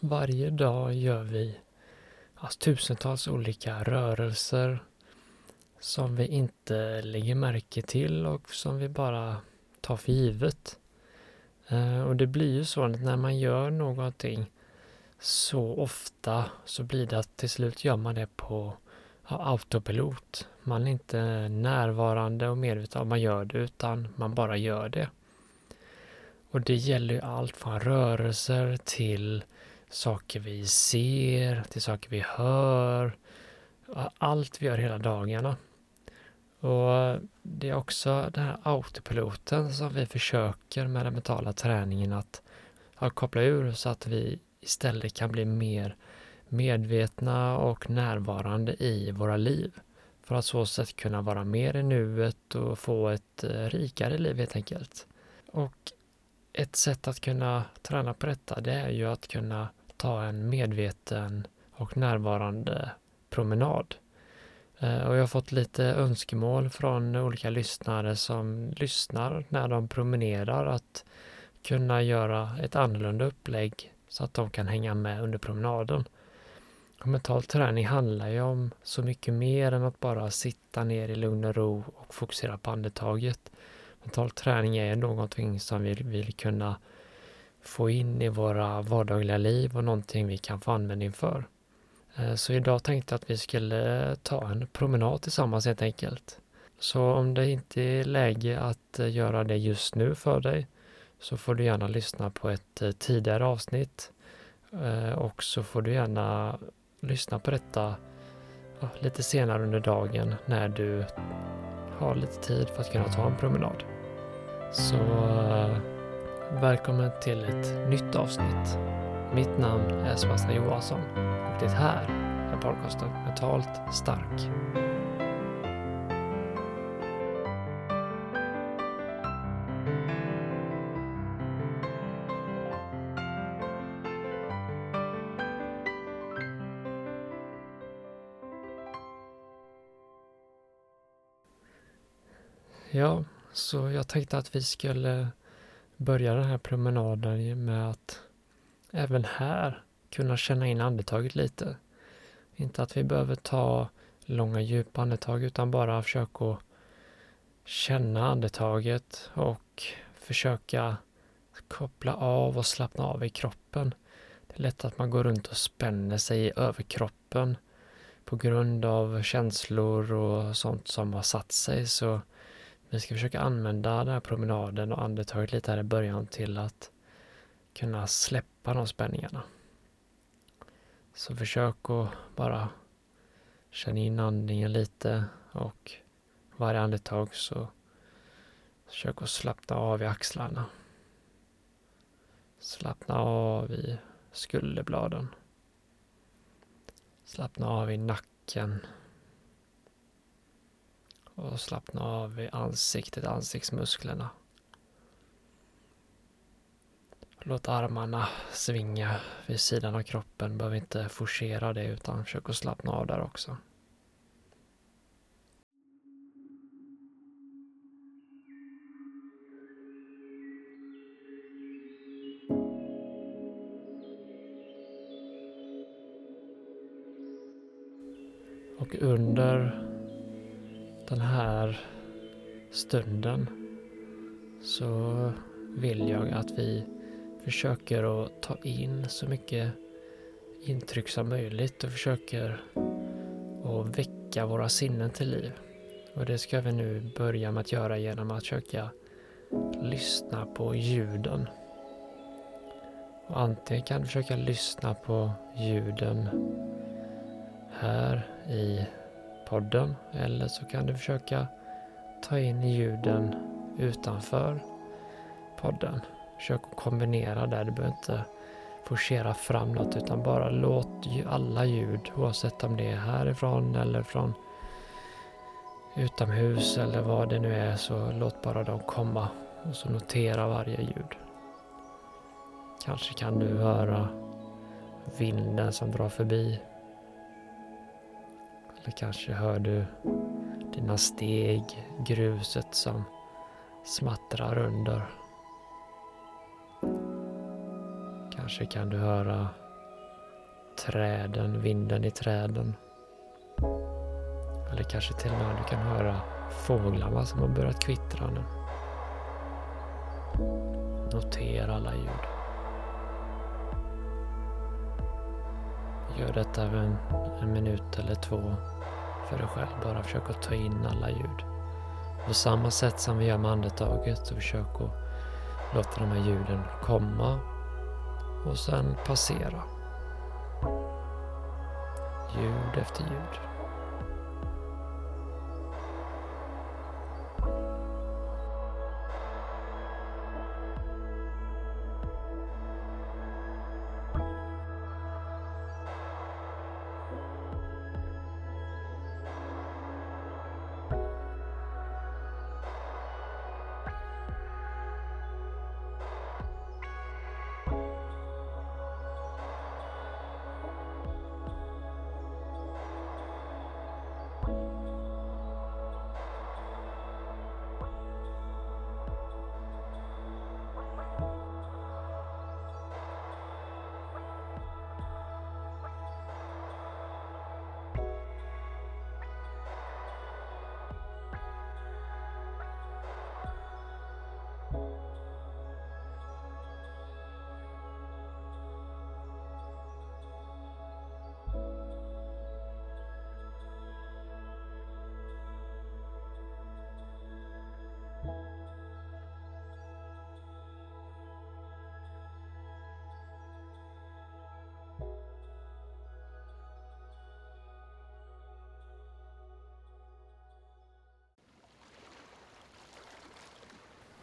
Varje dag gör vi alltså, tusentals olika rörelser som vi inte lägger märke till och som vi bara tar för givet. Eh, och det blir ju så att när man gör någonting så ofta så blir det att till slut gör man det på autopilot. Man är inte närvarande och medveten om man gör det utan man bara gör det. Och det gäller ju allt från rörelser till saker vi ser, till saker vi hör. Allt vi gör hela dagarna. Och Det är också den här autopiloten som vi försöker med den mentala träningen att, att koppla ur så att vi istället kan bli mer medvetna och närvarande i våra liv. För att så sätt kunna vara mer i nuet och få ett eh, rikare liv helt enkelt. Och ett sätt att kunna träna på detta det är ju att kunna ta en medveten och närvarande promenad. Eh, och jag har fått lite önskemål från olika lyssnare som lyssnar när de promenerar att kunna göra ett annorlunda upplägg så att de kan hänga med under promenaden. Och mental träning handlar ju om så mycket mer än att bara sitta ner i lugn och ro och fokusera på andetaget. Mental träning är någonting som vi vill kunna få in i våra vardagliga liv och någonting vi kan få användning för. Eh, så idag tänkte jag att vi skulle ta en promenad tillsammans helt enkelt. Så om det inte är läge att eh, göra det just nu för dig så får du gärna lyssna på ett eh, tidigare avsnitt och så får du gärna lyssna på detta lite senare under dagen när du har lite tid för att kunna ta en promenad. Så välkommen till ett nytt avsnitt. Mitt namn är Sebastian Johansson och det här är podcasten Mentalt stark. Ja, så jag tänkte att vi skulle börja den här promenaden med att även här kunna känna in andetaget lite. Inte att vi behöver ta långa djupa andetag utan bara försöka känna andetaget och försöka koppla av och slappna av i kroppen. Det är lätt att man går runt och spänner sig i överkroppen på grund av känslor och sånt som har satt sig. Så vi ska försöka använda den här promenaden och andetaget lite här i början till att kunna släppa de spänningarna. Så försök att bara känna in andningen lite och varje andetag så försök att slappna av i axlarna. Slappna av i skulderbladen. Slappna av i nacken. Och slappna av i ansiktet, ansiktsmusklerna. Låt armarna svinga vid sidan av kroppen. Behöver inte forcera det utan försök att slappna av där också. Och under den här stunden så vill jag att vi försöker att ta in så mycket intryck som möjligt och försöker att väcka våra sinnen till liv. Och det ska vi nu börja med att göra genom att försöka lyssna på ljuden. Och antingen kan du försöka lyssna på ljuden här i podden eller så kan du försöka ta in ljuden utanför podden. Försök att kombinera där. Du behöver inte forcera fram något utan bara låt alla ljud oavsett om det är härifrån eller från utomhus eller vad det nu är så låt bara dem komma och så notera varje ljud. Kanske kan du höra vinden som drar förbi. Eller kanske hör du dina steg, gruset som smattrar under. Kanske kan du höra träden, vinden i träden. Eller kanske till och med du kan höra fåglarna som har börjat kvittra nu. Notera alla ljud. Gör detta en, en minut eller två för dig själv. Bara försök att ta in alla ljud. På samma sätt som vi gör med andetaget så försök att låta de här ljuden komma och sen passera. Ljud efter ljud.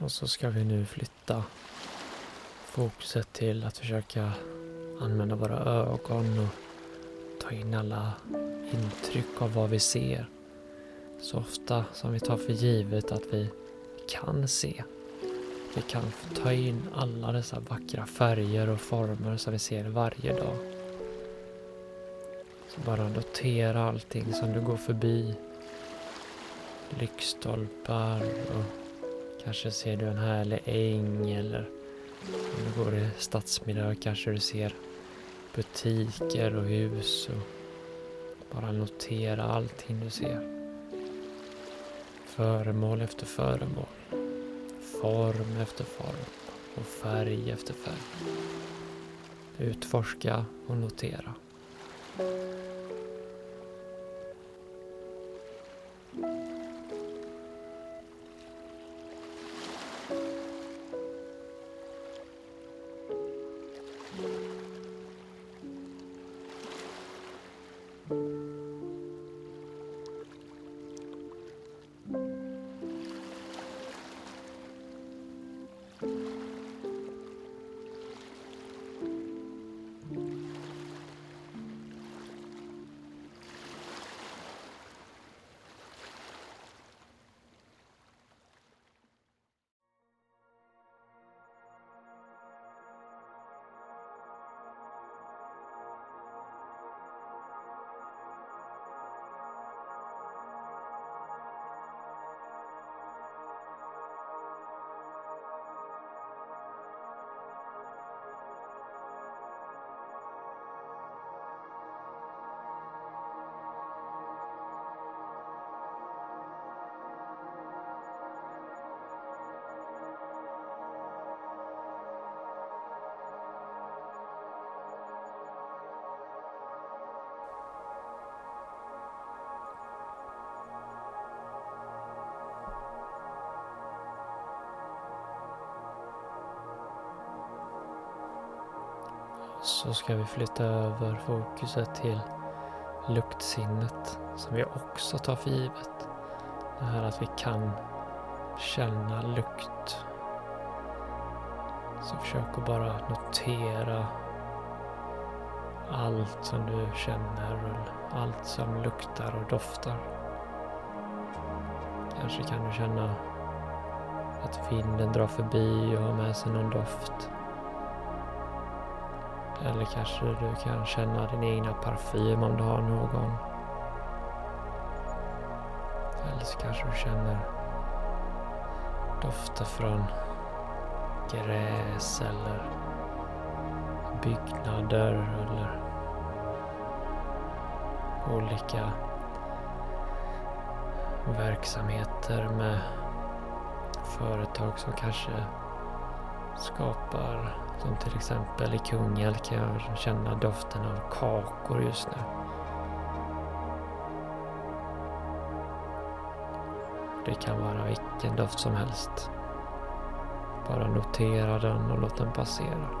Och så ska vi nu flytta fokuset till att försöka använda våra ögon och ta in alla intryck av vad vi ser. Så ofta som vi tar för givet att vi kan se. Vi kan ta in alla dessa vackra färger och former som vi ser varje dag. Så bara notera allting som du går förbi. Lyktstolpar och Kanske ser du en härlig äng eller om du går i stadsmiljö kanske du ser butiker och hus och bara notera allting du ser. Föremål efter föremål. Form efter form och färg efter färg. Utforska och notera. Så ska vi flytta över fokuset till luktsinnet som vi också tar för givet. Det här att vi kan känna lukt. Så försök att bara notera allt som du känner och allt som luktar och doftar. Kanske kan du känna att vinden drar förbi och har med sig någon doft. Eller kanske du kan känna din egna parfym om du har någon. Eller så kanske du känner dofter från gräs eller byggnader eller olika verksamheter med företag som kanske skapar, som till exempel i Kungälv kan jag känna doften av kakor just nu. Det kan vara vilken doft som helst. Bara notera den och låt den passera.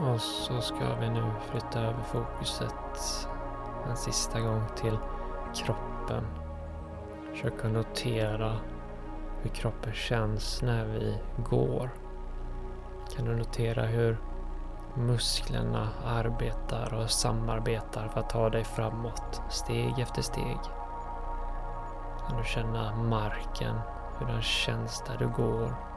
Och så ska vi nu flytta över fokuset en sista gång till kroppen. Försöka notera hur kroppen känns när vi går. Kan du notera hur musklerna arbetar och samarbetar för att ta dig framåt, steg efter steg? Kan du känna marken, hur den känns där du går?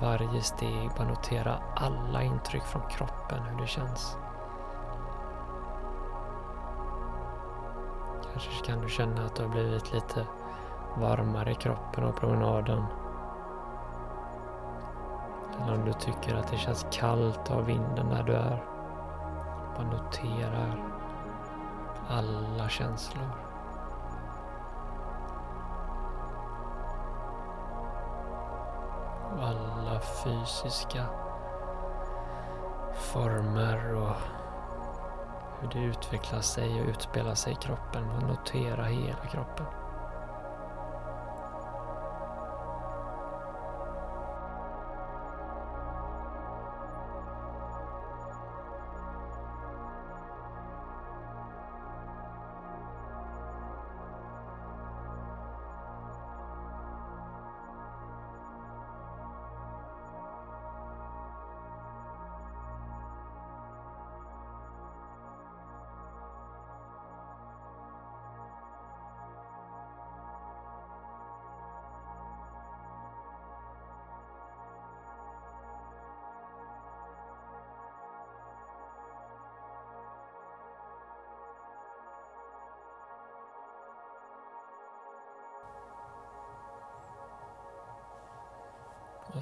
Varje steg, bara notera alla intryck från kroppen, hur det känns. Kanske kan du känna att du har blivit lite varmare i kroppen av promenaden. Eller om du tycker att det känns kallt av vinden där du är. Bara notera alla känslor. Fysiska former och hur det utvecklar sig och utspelar sig i kroppen och notera hela kroppen.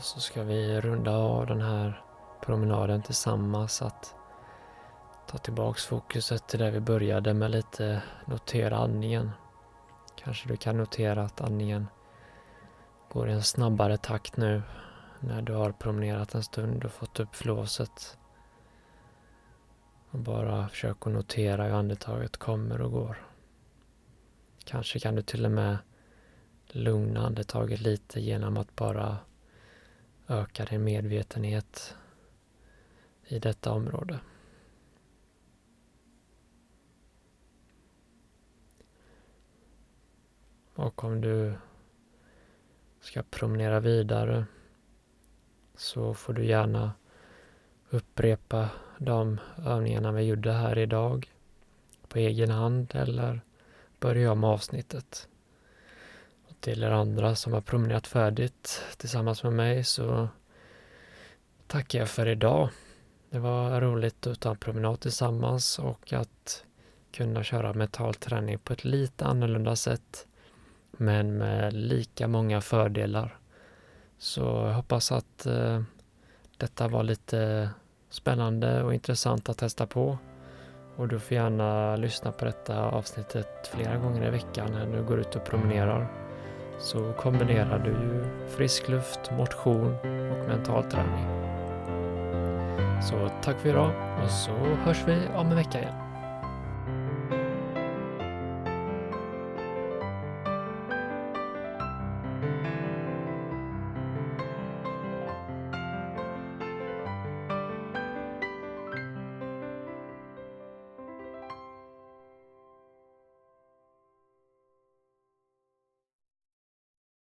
Så ska vi runda av den här promenaden tillsammans. Att ta tillbaks fokuset till där vi började med lite notera andningen. Kanske du kan notera att andningen går i en snabbare takt nu när du har promenerat en stund och fått upp flåset. Och bara försök att notera hur andetaget kommer och går. Kanske kan du till och med lugna andetaget lite genom att bara öka din medvetenhet i detta område. Och om du ska promenera vidare så får du gärna upprepa de övningarna vi gjorde här idag på egen hand eller börja om avsnittet till er andra som har promenerat färdigt tillsammans med mig så tackar jag för idag. Det var roligt att ta en promenad tillsammans och att kunna köra mental träning på ett lite annorlunda sätt men med lika många fördelar. Så jag hoppas att eh, detta var lite spännande och intressant att testa på Och du får gärna lyssna på detta avsnittet flera gånger i veckan när du går ut och promenerar. Så kombinerar du ju frisk luft, motion och mental träning. Så tack för idag och så hörs vi om en vecka igen.